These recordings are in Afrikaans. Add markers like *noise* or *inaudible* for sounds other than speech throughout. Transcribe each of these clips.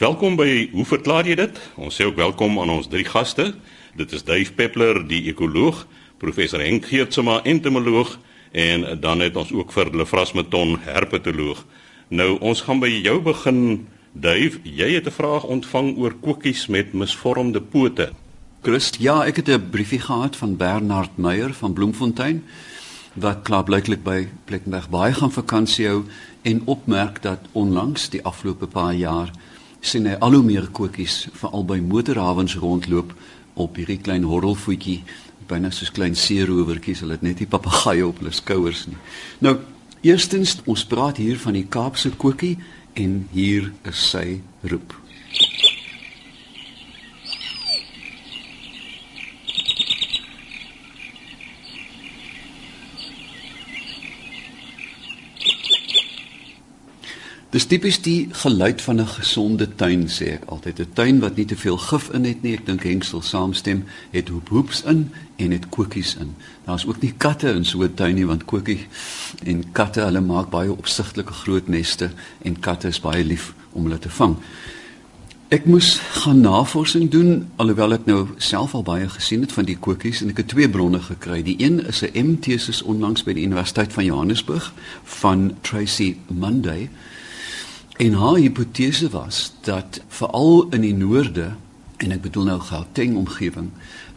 Welkom by Hoe verklaar jy dit? Ons sê ook welkom aan ons drie gaste. Dit is Dave Peppler, die ekoloog, professor Henk Geertsma, entomoloog en dan het ons ook vir Lefras Meton, herpetoloog. Nou ons gaan by jou begin. Dave, jy het 'n vraag ontvang oor kokkies met misvormde pote. Christ, ja, ek het 'n briefie gehad van Bernard Meyer van Bloemfontein wat klaarblyklik by Plettenberg baie gaan vakansie hou en opmerk dat onlangs die afgelope paar jaar sien hy al hoe meer kokkies veral by motorhawens rondloop op hierdie klein horrelvoetjie byna soos klein seerowertjies hulle het net die papegaaie op hulle skouers nie. Nou eerstens ons praat hier van die Kaapse kokkie en hier is sy roep Dis tipies die geluid van 'n gesonde tuin sê ek altyd. 'n tuin wat nie te veel gif in het nie. Ek dink Henksel saamstem het hoep hoeps in en het kokies in. Daar's ook nie katte in so 'n tuin nie want kokie en katte hulle maak baie opsigtelike groot neste en katte is baie lief om hulle te vang. Ek moes gaan navorsing doen alhoewel ek nou self al baie gesien het van die kokies en ek het twee bronne gekry. Die een is 'n M tesis onlangs by die Universiteit van Johannesburg van Tracy Monday En haar hipotese was dat veral in die noorde en ek bedoel nou Gauteng omgewing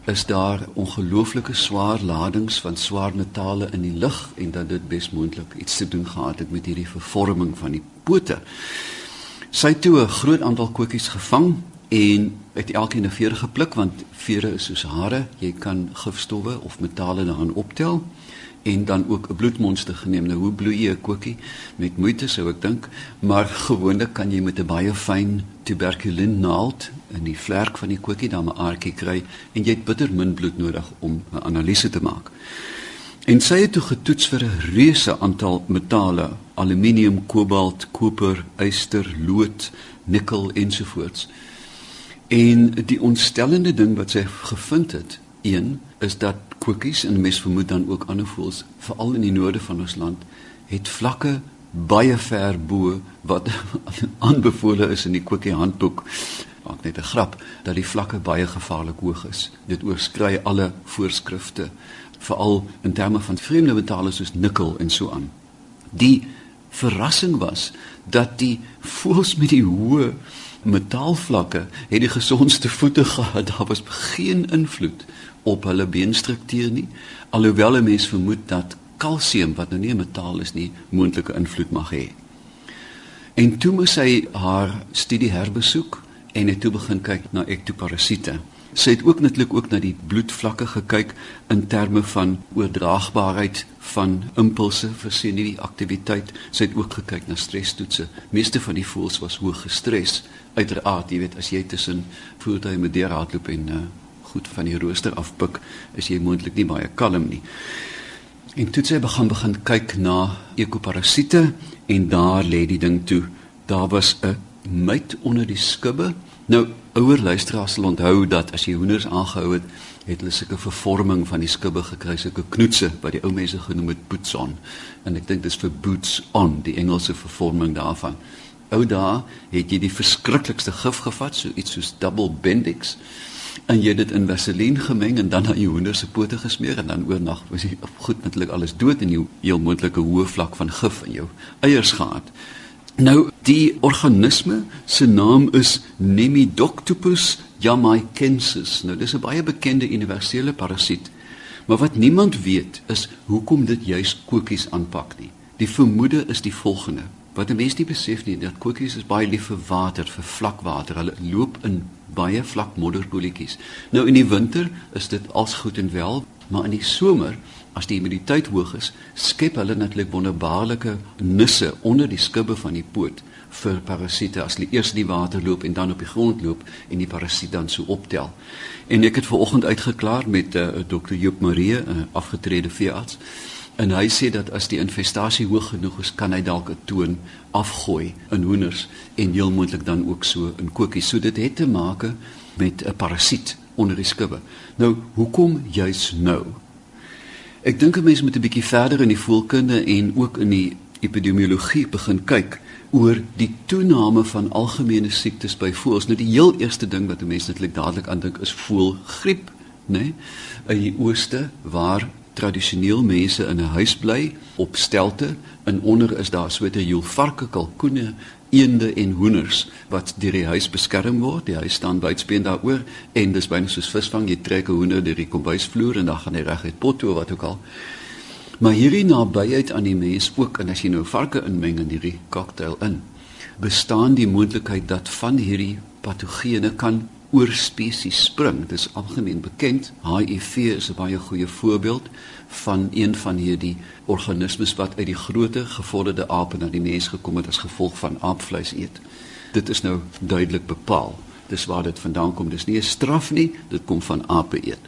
is daar ongelooflike swaar ladings van swaar metale in die lug en dat dit besmoontlik iets te doen gehad het met hierdie vervorming van die pote. Sy het toe 'n groot aantal koekies gevang en het elkeen 'n veer gepluk want vere is soos hare, jy kan gifstowwe of metale daarin optel en dan ook 'n bloedmonster geneem. Nou hoe bloei jy 'n kokkie? Met moeite sou ek dink, maar gewoonlik kan jy met 'n baie fyn tuberkulin naald in die vlerk van die kokkie dan 'n aardjie kry en jy het bitter min bloed nodig om 'n analise te maak. En sy het toe getoets vir 'n reuse aantal metale: aluminium, kobalt, koper, yster, lood, nikkel ensovoorts. En die ontstellende ding wat sy gevind het, een is dat koekies en mes vermoed dan ook ander voëls veral in die noorde van ons land het vlakke baie ver bo wat *laughs* aanbevole is in die koekie handboek. Maak net 'n grap dat die vlakke baie gevaarlik hoog is. Dit oorskry alle voorskrifte veral in terme van vreemde metale soos nikkel en so aan. Die verrassing was dat die voëls met die hoë metaalvlakke het die gesondste voete *laughs* gehad. Daar was geen invloed op hulle beenstruktuur nie alhoewel 'n mens vermoed dat kalsium wat nou nie 'n metaal is nie moontlike invloed mag hê. En toe moes sy haar studie herbesoek en het toe begin kyk na ektoparasiete. Sy het ook netlik ook na die bloedvlakke gekyk in terme van oordraagbaarheid van impulse vir senuweeaktiwiteit. Sy het ook gekyk na stresstoetse. Meeste van die voëls was hoog gestres. Uiteraard, jy weet, as jy tussen voertuie met deur hardloop en uh, goed van die rooster afpik, is jy moontlik nie baie kalm nie. En toe sy begin begin kyk na ekoparasiete en daar lê die ding toe. Daar was 'n myt onder die skubbe. Nou ouer luisteraars sal onthou dat as jy hoenders aangehou het, het hulle sulke vervorming van die skubbe gekry, sulke knoetse wat die ou mense genoem het boots on. En ek dink dis vir boots on, die Engelse vervorming daarvan. Ou dae het jy die verskriklikste gif gevat, so iets soos double bendix en jy het dit in vaseline gemeng en dan aan jou hoender se pote gesmeer en dan oornag was jy goed natuurlik alles dood en jy heel moontlike hoë vlak van gif in jou eiers gehad. Nou die organisme se naam is Nemidoctopus jamaicensis. Nou dis 'n baie bekende universele parasiet. Maar wat niemand weet is hoekom dit juis kokies aanpak nie. Die vermoede is die volgende. Wat mense nie besef nie, dat kokies is baie lief vir water, vir vlak water. Hulle loop in baie vlak modderpoeltjies. Nou in die winter is dit als goed en wel, maar in die somer as die humiditeit hoog is, skep hulle natuurlik wonderbaarlike nisse onder die skubbe van die poot vir parasiete as hulle eers in die water loop en dan op die grond loop en die parasiet dan so optel. En ek het ver oggend uitgeklaar met 'n uh, eh, dokter Joop Marie, 'n uh, afgetrede veearts. En hy sê dat as die infestasie hoog genoeg is, kan hy dalk 'n toon afgooi in hoenders en heel moontlik dan ook so in kokkies. So dit het te maak met 'n parasiet onder die skubbe. Nou, hoekom juis nou? Ek dink 'n mens moet 'n bietjie verder in die voelkunde en ook in die epidemiologie begin kyk oor die toename van algemene siektes by voëls. Nou die heel eerste ding wat mense netlik dadelik aandink is voëlgriep, né? Nee? In die ooste waar tradisioneel mense in 'n huis bly op stelte en onder is daar so 'n joel varke, kalkoene, eende en hoenders wat deur die huis beskerm word. Die huis staan buitspeen daaroor en dis byna soos visvang. Jy trek 'n hoender deur die kombuisvloer en dan gaan hy reg uit pot toe wat ook al. Maar hierdie nabyheid aan die mens ook en as jy nou varke inmeng in hierdie cocktail in, bestaan die moontlikheid dat van hierdie patogene kan oor spesies spring. Dit is algemeen bekend. HIV is 'n baie goeie voorbeeld van een van hierdie organismes wat uit die groote gevorderde ape na die mens gekom het as gevolg van aapvleis eet. Dit is nou duidelik bepaal. Dis waar dit vandaan kom. Dis nie 'n straf nie, dit kom van ape eet.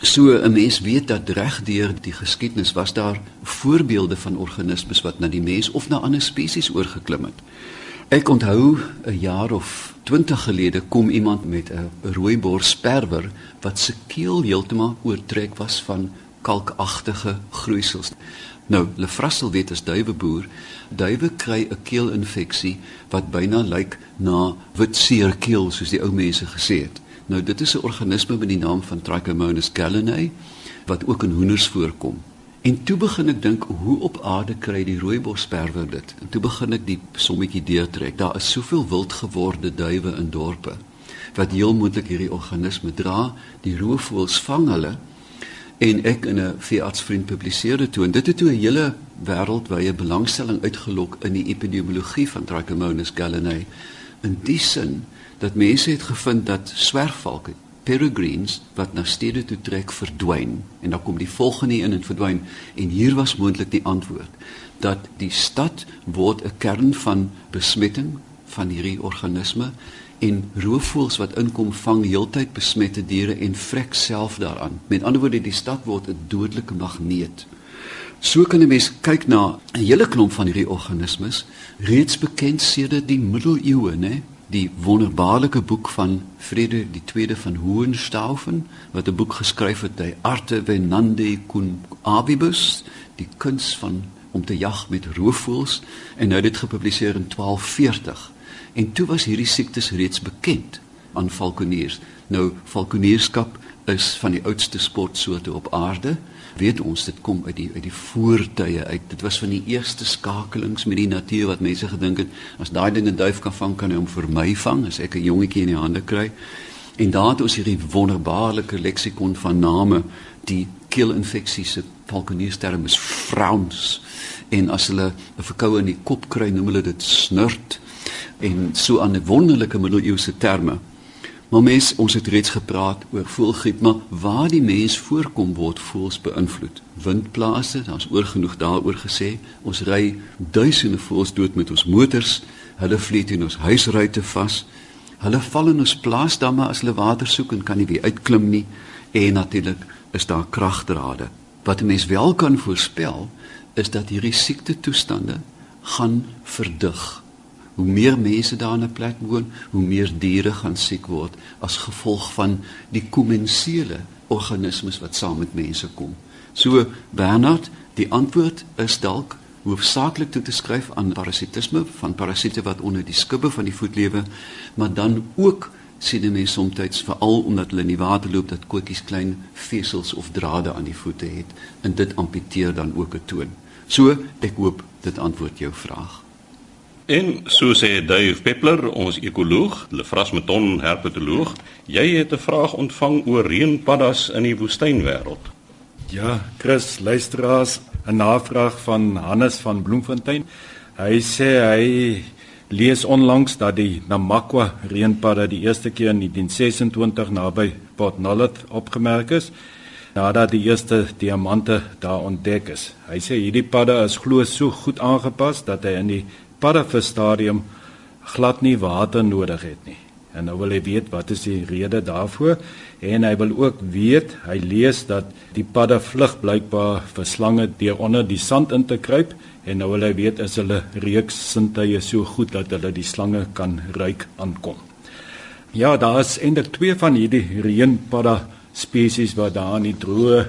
So 'n mens weet dat regdeur die geskiedenis was daar voorbeelde van organismes wat na die mens of na ander spesies oorgeklim het. Ek onthou 'n jaar of 20 gelede kom iemand met 'n rooiborsperwer wat se keel heeltemal oortrek was van kalkagtige groeisels. Nou, Lefrassel weet as duiweboer, duwe kry 'n keelinfeksie wat byna lyk na witseerkeel soos die ou mense gesê het. Nou dit is 'n organisme met die naam van Trichomonas gallinae wat ook in hoenders voorkom. En toe begin ek dink hoe op aarde kry die rooibosperwer dit? En toe begin ek die sommetjie deurtrek. Daar is soveel wildgeworde duwe in dorpe wat heel moontlik hierdie organisme dra. Die roofvoëls vang hulle en ek in 'n veeartsvriend publiseer dit toe en dit het toe 'n hele wêreldwye belangstelling uitgelok in die epidemiologie van Trichomonas gallinae. In die sin dat mense het gevind dat swerfvalke peregrines wat na stede toe trek verdwyn en dan kom die volgende een en verdwyn en hier was moontlik die antwoord dat die stad word 'n kern van besmetting van hierdie organisme en roofvoëls wat inkom vang heeltyd besmette diere en vrek self daaraan. Met ander woorde die stad word 'n dodelike magneet. So kan 'n mens kyk na 'n hele klomp van hierdie organismes reeds bekend sedert die middeleeue, né? Nee? Die wonderbaarlike boek van Frederik die tweede van Hohenstaufen wat 'n boek geskryf het by Arte Venandi cum Avibus die kuns van om te jag met roofvoëls en nou dit gepubliseer in 1240 en toe was hierdie siektes reeds bekend aan valkoniers nou valkonierskap is van die oudste sportsoorte op aarde. Weet ons dit kom uit die uit die voortye uit. Dit was van die eerste skakelings met die natuur wat mense gedink het as daai ding 'n duif kan vang kan hy hom vir my vang as ek 'n jongetjie in die hande kry. En daar het ons hierdie wonderbaarlike leksikon van name die keelinfeksies se falkoniersterm is frowns. En as hulle 'n verkoue in die kop kry noem hulle dit snurt. En so aan 'n wonderlike middeleeuse terme Maar mens, ons het reeds gepraat oor voelgriep, maar waar die mens voorkom word voels beïnvloed. Windplase, daar's oor genoeg daaroor gesê. Ons ry duisende voels dood met ons motors. Hulle vlieg in ons huisruite vas. Hulle val in ons plaasdamme as hulle water soek en kan nie weer uitklim nie. En natuurlik is daar kragdrade. Wat 'n mens wel kan voorspel, is dat hierdie siekte toestande gaan verdig hoe meer mense daar in 'n plek woon, hoe meer diere gaan siek word as gevolg van die komensele organismes wat saam met mense kom. So Bernard, die antwoord is dalk hoofsaaklik toe te skryf aan parasitisme van parasiete wat onder die skubbe van die voet lewe, maar dan ook sien mense soms veral omdat hulle in die water loop dat koetjies klein vesels of drade aan die voete het en dit amputeer dan ook 'n toon. So ek hoop dit antwoord jou vraag. En so sê Dave Peppler, ons ekoloog, Lefras Meton herpetoloog, jy het 'n vraag ontvang oor reënpaddas in die woestynwêreld. Ja, Chris, luisteraars, 'n navraag van Hannes van Bloemfontein. Hy sê hy lees onlangs dat die Namakwa reënpadda die eerste keer in 1926 naby Port Nolloth opgemerk is nadat die eerste diamante daar ontdek is. Hy sê hierdie padda is glo so goed aangepas dat hy in die paddavis stadium glad nie water nodig het nie. En nou wil hy weet wat is die rede daarvoor en hy wil ook weet, hy lees dat die padda vlug blykbaar vir slange deur onder die sand in te kruip en nou wil hy weet is hulle reuksintuie so goed dat hulle die slange kan ruik aankom. Ja, daar is eintlik twee van hierdie reënpadda spesies wat daar in die droë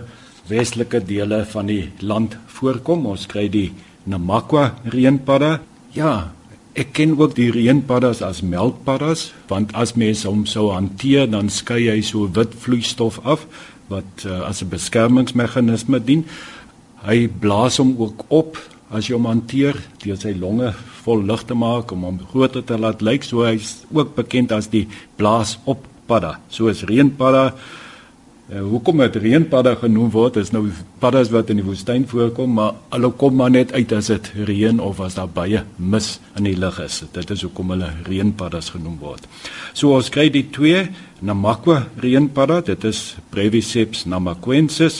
westelike dele van die land voorkom. Ons kry die Namakwa reënpadda Ja, Ek ken ook die reënpaddas as melkpaddas want as mens hom sou hanteer dan skei hy so wit vloeistof af wat uh, as 'n beskermingsmeganisme dien. Hy blaas hom ook op as jy hom hanteer deur sy longe vol lug te maak om hom groter te laat lyk. So hy's ook bekend as die blaas op padda. Soos reënpadda Uh, hoekom het reënpadda genoem word? Is nou paddas wat in die woestyn voorkom, maar hulle kom maar net uit as dit reën of as daar baie mis in die lug is. Dit is hoekom hulle reënpaddas genoem word. So ons kry die twee Namakwa reënpadda, dit is Breviceps namaquensis.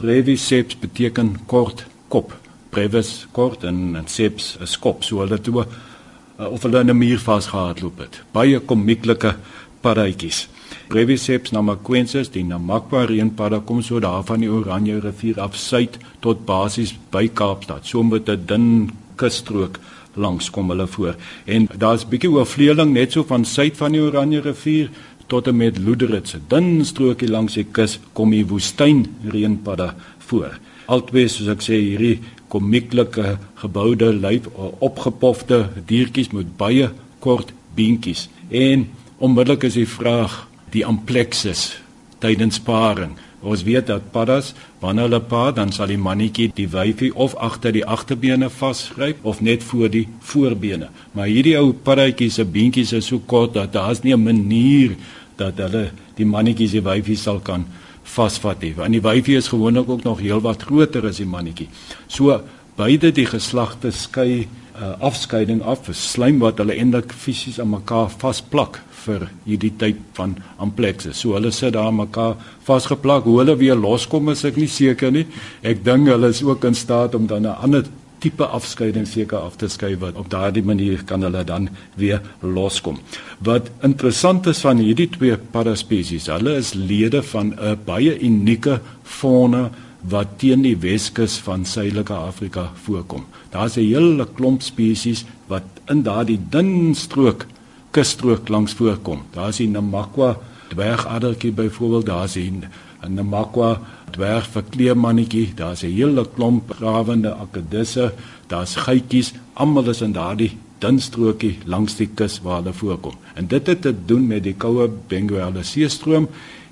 Breviceps beteken kort kop. Brevis kort en, en seps 'n skop. So hulle toe uh, of hulle in 'n muur vasgehardloop het. Baie komieklike paddatjies. Breviceps namaquensis, die Namakwa reënpadda kom so daar van die Oranje rivier af suid tot basies by Kaapstad. So met 'n dun kusstrook langs kom hulle voor. En daar's bietjie oorvleeling net so van suid van die Oranje rivier tot en met Loederitz. 'n Dun strookie langs die kus kom die woestyn reënpadda voor. Altwee soos ek sê hierdie komieklike geboude lyf opgepofte diertjies met baie kort beentjies. En onmiddellik is die vraag die amplexus tydens paring. Ons weet dat paddas wanneer hulle paar dan sal die mannetjie die wyfie of agter die agterbene vasgryp of net voor die voorbene. Maar hierdie ou paddatjies se beentjies is so kort dat daar's nie 'n manier dat hulle die mannetjie se wyfie sal kan vasvat nie. Want die wyfie is gewoonlik ook nog heelwat groter as die mannetjie. So beide die geslagte skei uh, afskeiding af, slaim wat hulle eintlik fisies aan mekaar vasplak vir hierdie tyd van amplexus. So hulle sit daar mekaar vasgeplak. Hoe hulle weer loskom is ek nie seker nie. Ek dink hulle is ook in staat om dan 'n ander tipe afskeiding seker af te skei wat op daardie manier kan hulle dan weer loskom. Wat interessant is van hierdie twee paraspesies, hulle is lede van 'n baie unieke fauna wat teen die Weskus van Suidelike Afrika voorkom. Daar's 'n hele klomp spesies wat in daardie dun strook kusstrook langs voorkom. Daar's die Namakwa dwergaddertjie byvoorbeeld, daar's 'n Namakwa dwergverkleemannetjie, daar's 'n hele klomp grawende akedisse, daar's geitjies, almal is in daardie dun strookie langs die kus waar hulle voorkom. En dit het te doen met die koue Benguela seestroom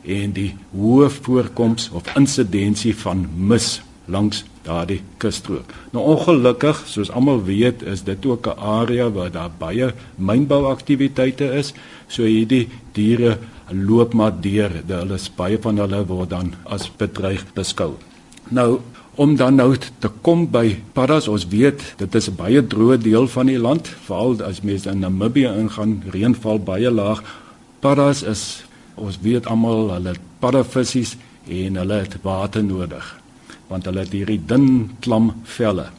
en die hoë voorkoms of insidensie van mis langs daardie kusstrook. Nou ongelukkig, soos almal weet, is dit ook 'n area waar daar baie mynbouaktiwiteite is, so hierdie diere loop maar deur. Hulle is baie van hulle word dan as bedreig beskou. Nou om dan nou te kom by paddas, ons weet dit is 'n baie droë deel van die land, veral as mense in Namibië ingaan, reënval baie laag. Paddas is ons weet almal hulle paddavissies en hulle het water nodig want hulle het hierdie dun klam velle.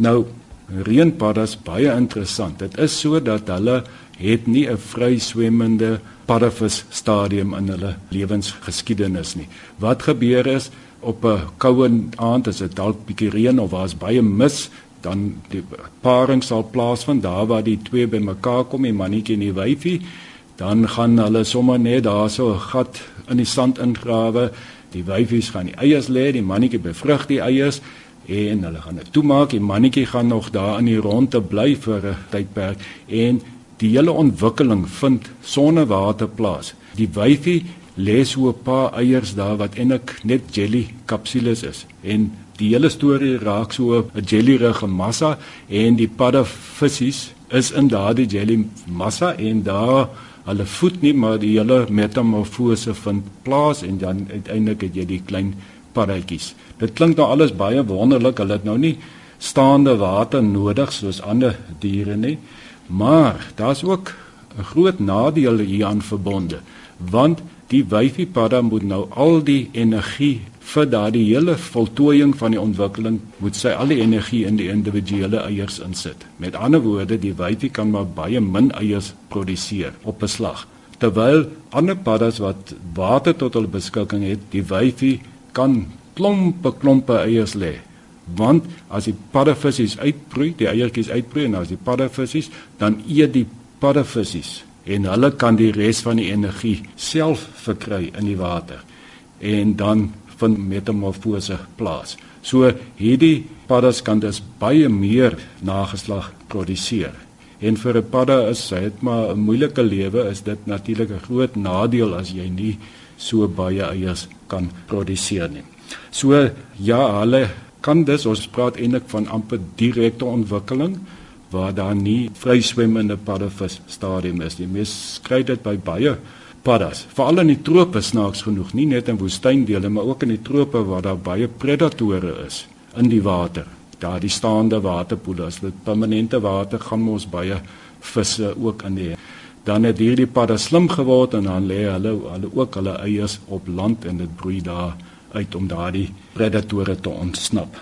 Nou reënpaddas baie interessant. Dit is so dat hulle het nie 'n vry swemmende paddavis stadium in hulle lewensgeskiedenis nie. Wat gebeur is op 'n koue aand as dit dalk bietjie reën of daar's baie mis, dan die paring sal plaasvind daar waar die twee bymekaar kom, die mannetjie en die wyfie, dan gaan hulle sommer net daar so 'n gat in die sand ingrawe Die wyfies gaan die eiers lê, die mannetjie bevrug die eiers en hulle gaan dit toemaak. Die mannetjie gaan nog daar in die ronde bly vir 'n tydperk en die hele ontwikkeling vind sonder water plaas. Die wyfie lê so 'n paar eiers daar wat eintlik net jelly kapsules is en die hele storie raak so 'n jellyrige massa en die paddavissies is in daardie jelly massa en daar hulle voed nie maar die hele metamorfose vind plaas en dan uiteindelik het jy die klein paddatjies. Dit klink nou alles baie wonderlik. Hulle het nou nie staande water nodig soos ander diere nie. Maar daar's ook 'n groot nadeel hieraan verbonde want die wyfie padda moet nou al die energie vir daardie hele voltooiing van die ontwikkeling moet sy al die energie in die individuele eiers insit. Met ander woorde, die wyfie kan maar baie min eiers produseer op 'n slag. Terwyl ander paddas wat water tot hulle beskikking het, die wyfie kan klompe klompe eiers lê. Want as die paddavissies uitbroei, die eiertjies uitbroei en as die paddavissies, dan eet die paddavissies en hulle kan die res van die energie self verkry in die water. En dan vind metamorfose plaas. So hierdie paddas kan dus baie meer nageslag produseer. En vir 'n padda is dit maar 'n moeilike lewe, is dit natuurlik 'n groot nadeel as jy nie so baie eiers kan produseer nie. So ja, hulle kan dus ons praat eintlik van amper direkte ontwikkeling waar daar nie vryswemmende paddevis stadium is nie. Mens kry dit by baie paddas, veral in die trope snaaks genoeg, nie net in woestyndele maar ook in die trope waar daar baie predatore is in die water. Daar die staande waterpoele, as dit permanente water gaan ons baie visse ook in die dan het hierdie padda slim geword en dan lê hulle hulle ook hulle eiers op land en dit broei daar uit om daardie predatore te ontsnap.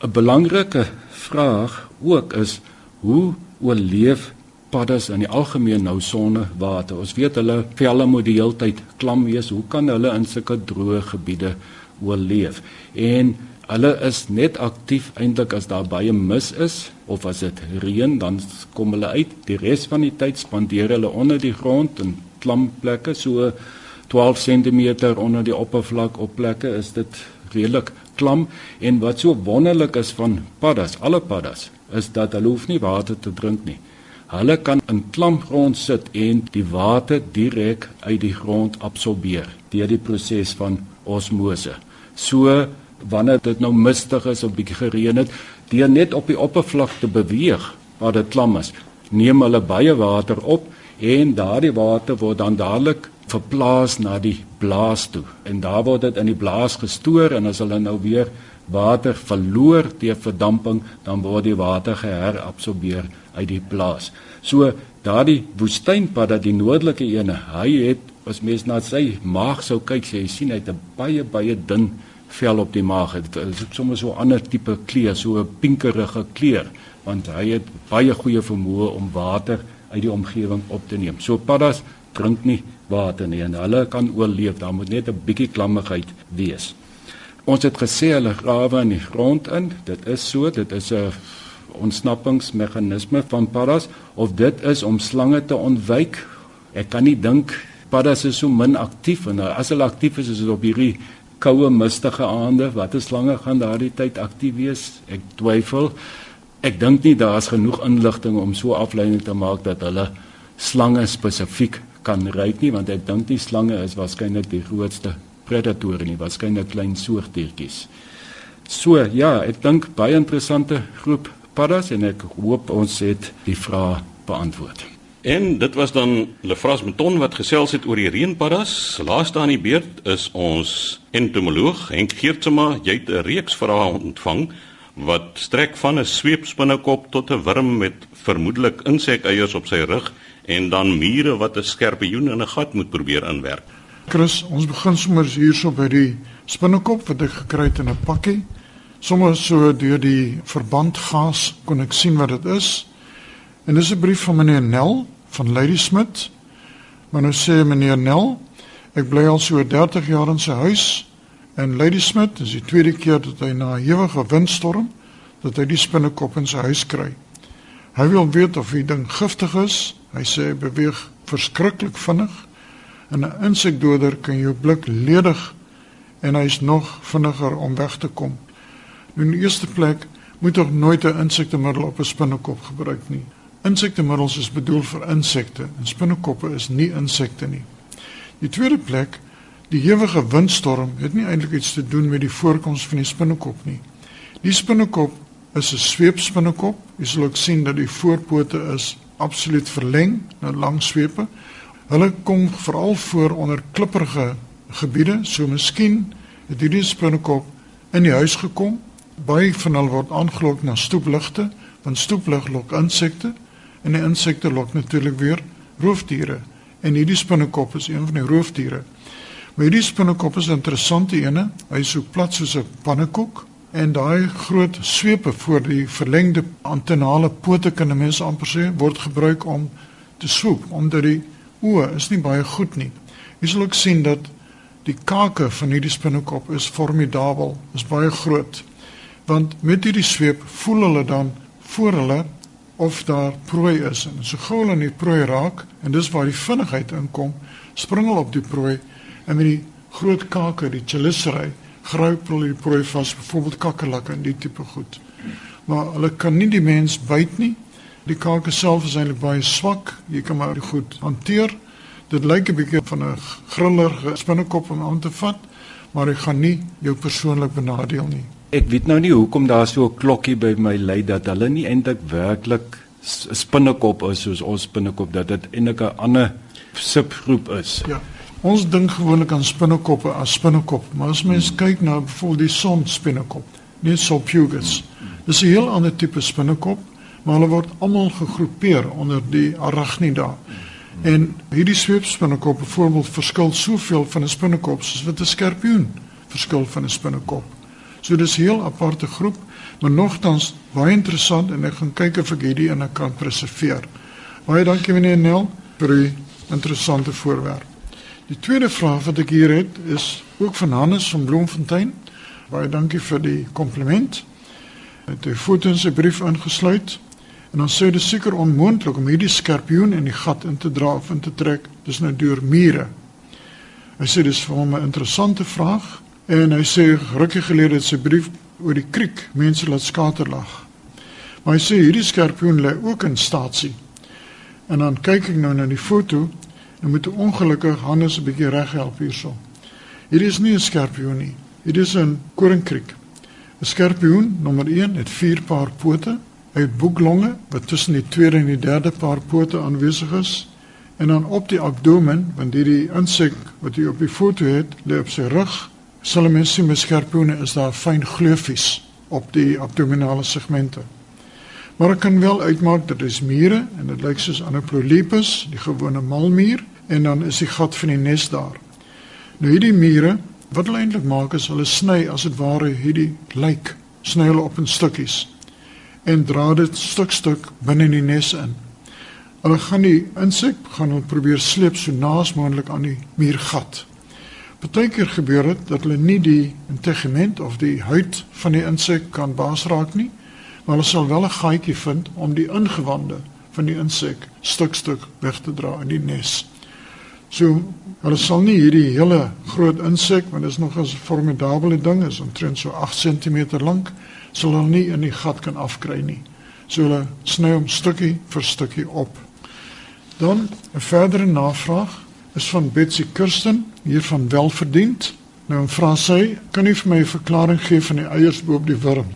'n Belangrike vraag ook is hoe oorleef paddas in die algemeen nou sonnewater. Ons weet hulle velle moet die hele tyd klam wees. Hoe kan hulle in sulke droë gebiede oorleef? En hulle is net aktief eintlik as daar baie mis is of as dit reën, dan kom hulle uit. Die res van die tyd spandeer hulle onder die grond in klam plekke so 12 cm onder die oppervlak op plekke is dit redelik klam en wat so wonderlik is van paddas, alle paddas, is dat hulle hoef nie water te drink nie. Hulle kan in klam grond sit en die water direk uit die grond absorbeer deur die proses van osmose. So wanneer dit nou mistig is of bietjie gereën het, deur net op die oppervlak te beweeg waar dit klam is, neem hulle baie water op en daardie water word dan dadelik verplaas na die blaas toe en daar word dit in die blaas gestoor en as hulle nou weer water verloor deur verdamping, dan word die water geherabsorbeer uit die plaas. So daardie woestynpad dat die noordelike ene, hy het as mens na sy maag sou kyk, jy sien hy het 'n baie baie dun vel op die maag. Dit is sommer so 'n ander tipe kleur, so 'n pinkerige kleur, want hy het baie goeie vermoë om water uit die omgewing op te neem. So paddas drink nie water nie en hulle kan oorleef. Daar moet net 'n bietjie klammigheid wees. Ons het gesê hulle grawe in die grond in. Dit is so, dit is 'n ontsnappingsmeganisme van paddas of dit is om slange te ontwyk. Ek kan nie dink paddas is so min aktief en as hulle aktief is is dit op hierdie koue mistige aande. Watter slange gaan daardie tyd aktief wees? Ek twyfel. Ek dink nie daar's genoeg inligting om so afleiding te maak dat hulle slange spesifiek kan ryk nie want ek dink die slange is waarskynlik die grootste predatore nie, waarskynlik klein soogdiertjies. So ja, ek dink baie interessante groep paddas en ek hoop ons het die vraag beantwoord. En dit was dan Lefras Meton wat gesels het oor die reënpaddas. Laaste aan die beurt is ons entomoloog Henk Geertsma. Jy het 'n reeks vrae ontvang wat strek van 'n sweepspinnekop tot 'n wurm met vermoedelik insekeiers op sy rug en dan mure wat 'n skerpioen in 'n gat moet probeer inwerk. Chris, ons begin sommer hierso by die spinnekop wat ek gekry het in 'n pakkie. Sommige so deur die verbandgas kon ek sien wat dit is. En dis 'n brief van meneer Nel van Lady Smith. Maar nou sê meneer Nel, ek bly al so 30 jaar in sy huis en Lady Smith, dis die tweede keer dat hy na 'n ewige windstorm dat hy die spinnekop in sy huis kry. Hy wil weet of die ding giftig is. Hy sê hy beweeg verskriklik vinnig en 'n insekdoder kan jou blik ledig en hy's nog vinniger om weg te kom. Nou, in die eerste plek moet tog nooit 'n insektemiddel op 'n spinnekop gebruik nie. Insektemiddels is bedoel vir insekte en spinnekoppe is nie insekte nie. Die tweede plek, die hewige windstorm het nie eintlik iets te doen met die voorkoms van die spinnekop nie. Die spinnekop is 'n sweepspinnekop. Jy sal ook sien dat die voorpote is absoluut verleng, nou lang swepe. Hulle kom veral voor onder klipprige gebiede, so miskien het hierdie spinnekop in die huis gekom baie van hulle word aangelok na stoepligte, want stoeplig lok insekte en die insekte lok natuurlik weer roofdiere. En hierdie spinnekop is een van die roofdiere. Maar hierdie spinnekop is 'n interessante ene. Hy is so plat soos 'n pannekoek en daai groot swepe voor die verlengde antenale pote kan mense amper sê word gebruik om te swoep omdat die oë is nie baie goed nie. Jy sal ook sien dat die kake van hierdie spinnekop is formidabel, is baie groot want met hierdie sweep voel hulle dan voor hulle of daar prooi is en so gou hulle in die prooi raak en dis waar die vinnigheid inkom spring hulle op die prooi en met die groot kake die chelicerae gryp hulle die prooi vas byvoorbeeld kakkerlakke en die tipe goed maar hulle kan nie die mens byt nie Die kaak self is eintlik baie swak. Jy kan maar goed hanteer. Dit lyk 'n bietjie van 'n grillerige spinnekop om aan te vat, maar hy gaan nie jou persoonlik benadeel nie. Ek weet nou nie hoekom daar so 'n klokkie by my lui dat hulle nie eintlik werklik spinnekop is soos ons spinnekop dat dit eintlik 'n ander subgroep is. Ja. Ons dink gewoonlik aan spinnekoppe as spinnekop, maar as mens hmm. kyk na byvoorbeeld die sonspinnekop, net so pugus. Dis 'n heel ander tipe spinnekop, maar hulle word almal gegroepeer onder die arachnida. En hierdie sweepspinnekop byvoorbeeld verskil soveel van 'n spinnekop soos wat 'n skorpioen verskil van 'n spinnekop. So dis 'n heel aparte groep, maar nogtans baie interessant en ek gaan kyk of ek hierdie in 'n kan preserveer. Baie dankie meneer Nel vir die interessante voorwerp. Die tweede vraag wat ek hier het is ook van Hannes van Bloemfontein. Baie dankie vir die kompliment. Hy het 'n foto in sy brief ingesluit. En dan sê dit seker onmoontlik om hierdie skorpioen in die gat in te dra of in te trek. Dis nou deur mure. Hy sê dis vir hom 'n interessante vraag en hy sê rukkie gelede het sy brief oor die kriek mense laat skaterlag. Maar hy sê hierdie skorpioen lê ook in staatsie. En dan kyk ek nou na die foto en moet ongelukkig Hannes 'n bietjie reghelp hierso. Hier is nie 'n skorpioen nie. Hier is 'n koringkriek. 'n Skorpioen nommer 1 het 4 paar pote Hy het boeklonge wat tussen die tweede en die derde paar pote aanwesig is en dan op die abdomen, want hierdie insek wat jy op die foto het, lê op sy rug. Sal mens sien met skerpioene is daar fyn gleufies op die abdominale segmente. Maar ek kan wel uitmaak dat dit is mure en dit lyk soos Anoplolepis, die gewone malmuur en dan is die gat van die nes daar. Nou hierdie mure, wat hulle eintlik maak is hulle sny as dit ware hierdie lyk, sny hulle op in stukkies en dra dit stuk stuk binne in die nes in. Hulle gaan die insek gaan hulle probeer sleep so naas moontlik aan die muurgat. Partykeer gebeur dit dat hulle nie die integement of die huid van die insek kan baasraak nie, maar hulle sal wel 'n gaatjie vind om die ingewande van die insek stuk stuk weg te dra in die nes. So hulle sal nie hierdie hele groot insek, want dit is nog 'n formidable ding, is omtrent so 8 cm lank sal hulle nie in die gat kan afkry nie. So hulle sny hom stukkie vir stukkie op. Dan 'n verdere navraag is van Betsy Kirsten hier van Welverdiend. Nou vra sy, kan u vir my 'n verklaring gee van die eiers bo op die wurm?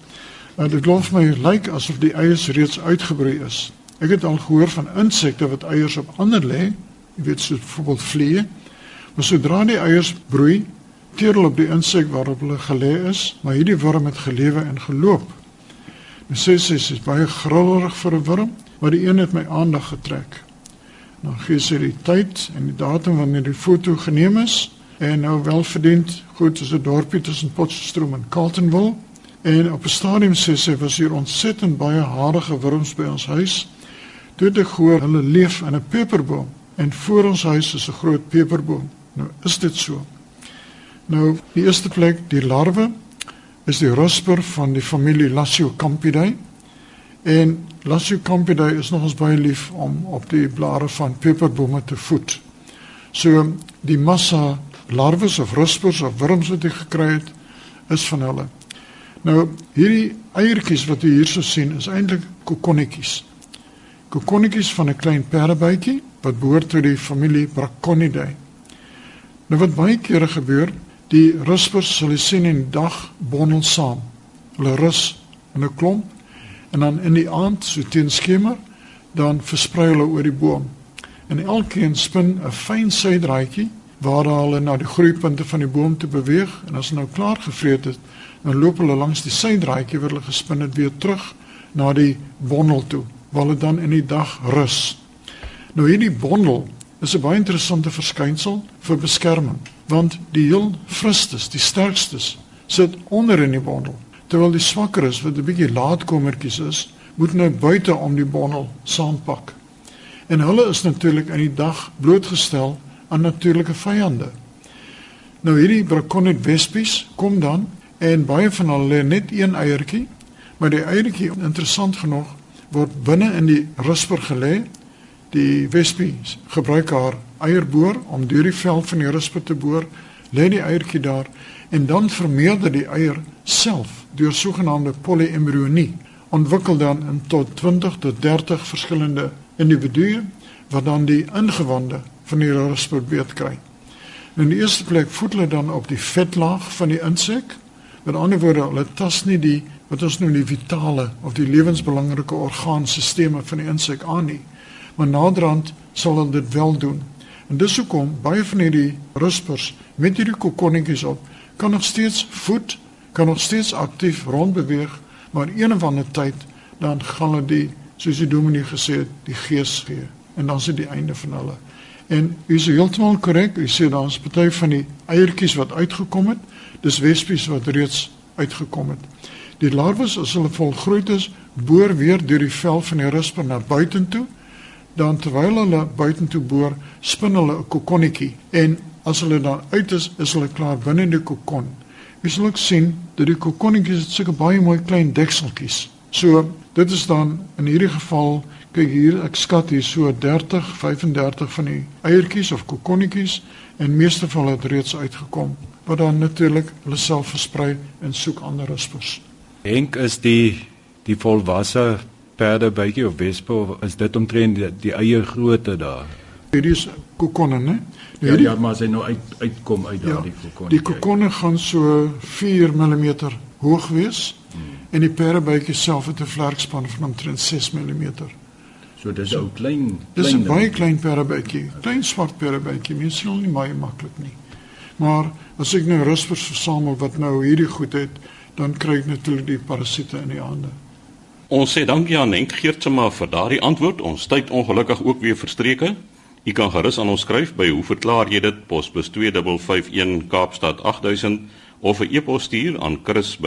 En dit glo my lyk asof die eiers reeds uitgebroei is. Ek het al gehoor van insekte wat eiers op ander lê, jy weet so byvoorbeeld vliee. Maar sodra die eiers broei, teerel op die insek waarop hulle gelê is, maar hierdie worm het gelewe en geloop. My sussie is baie grillerig vir 'n worm, maar die een het my aandag getrek. Dan gee sy die tyd en die datum wanneer die foto geneem is en nou wel verdiend goed is 'n dorpie tussen Potchefstroom en Carletonville en op 'n stadium sê sy was hier ontsettend baie harige worms by ons huis. Toe het ek gehoor hulle leef in 'n peperboom en voor ons huis is 'n groot peperboom. Nou is dit so. Nou, die eerste plek, die larwe is die rusper van die familie Lasiocampidae. En Lasiocampidae is nogals baie lief om op die blare van peperbome te voed. So die massa larwes of ruspers of wurms wat jy gekry het, is van hulle. Nou, hierdie eiertjies wat jy hierso sien, is eintlik kokonnetjies. Kokonnetjies van 'n klein perdebytjie wat behoort tot die familie Braconidae. Nou wat baie kere gebeur, Die ruspers sal jy sien in dag bondel saam. Hulle rus in 'n klomp en dan in die aand so teen skemer dan versprei hulle oor die boom. En elkeen spin 'n fyn sydraadjie waar hulle na die groeipunte van die boom te beweeg en as hulle nou klaar gevreet het, dan loop hulle langs die sydraadjie waar hulle gespin het weer terug na die bondel toe waar hulle dan in die dag rus. Nou hierdie bondel is 'n baie interessante verskynsel vir beskerming, want die heel fristes, die sterkstes, sit onder in die bondel, terwyl die swakkeres wat 'n bietjie laatkomertjies is, moet nou buite om die bondel saampak. En hulle is natuurlik in die dag blootgestel aan natuurlike vyande. Nou hierdie braconid wespies kom dan en baie van hulle net een eiertjie, maar die eiertjie interessant genoeg word binne in die rusper gelê die wespie gebruik haar eierboor om deur die vel van die ruspe te boor, lê die eiertjie daar en dan vermeerder die eier self deur sogenaamde polyembryonie ontwikkel dan in tot 20 tot 30 verskillende individue wat dan die ingewande van die rusper beet kry. In die eerste plek voed hulle dan op die vetlaag van die insek. Met ander woorde, hulle tas nie die wat ons noem die vitale of die lewensbelangrike orgaanstelsels van die insek aan nie. Maar naderhand sal hulle dit wel doen. En dis hoekom baie van hierdie ruspers met hierdie kokonnetjies op kan nog steeds voed, kan nog steeds aktief rondbeweeg, maar een of ander tyd dan gaan hulle die soos die dominee gesê het, die gees gee en dan is dit die einde van hulle. En u is heeltemal korrek, u sê daar's party van die eiertjies wat uitgekom het, dis wespies wat reeds uitgekom het. Die larwes as hulle volgroei is, boor weer deur die vel van die rusper na buitentoe. Dan terwyl hulle buitentoe boor, spin hulle 'n kokonnetjie en as hulle dan uit is, is hulle klaar binne die kokon. Jy sal ook sien dat die kokonnetjies het sulke baie mooi klein dekseltjies. So, dit is dan in hierdie geval, kyk hier, ek skat hier so 30, 35 van die eiertjies of kokonnetjies en meeste van hulle het reeds uitgekom wat dan natuurlik hulle self versprei en soek ander ruspers. Henk is die die volwasse perde bytjie of wespe is dit omtrent die, die eie grootte daar. Hierdie is kokonne, né? Ja, hierdie, ja, maar as hy nou uit uitkom uit daardie ja, kokon. Die kokonne gaan so 4 mm hoog wees hmm. en die perdebytjie self het 'n vlerkspan van omtrent 6 mm. So dis so, ou klein klein Dis 'n baie klein perdebytjie, klein swart perdebytjie, mens sien nie baie maklik nie. Maar as ek nou ruspers versamel wat nou hierdie goed het, dan kry ek natuurlik die parasiete in die hande. Ons sê dankie aan Henk Geertsma vir daardie antwoord. Ons tyd ongelukkig ook weer verstreke. U kan gerus aan ons skryf by hoe verklaar jy dit? Posbus 2551 Kaapstad 8000 of 'n e-pos stuur aan chris@rsg.co.za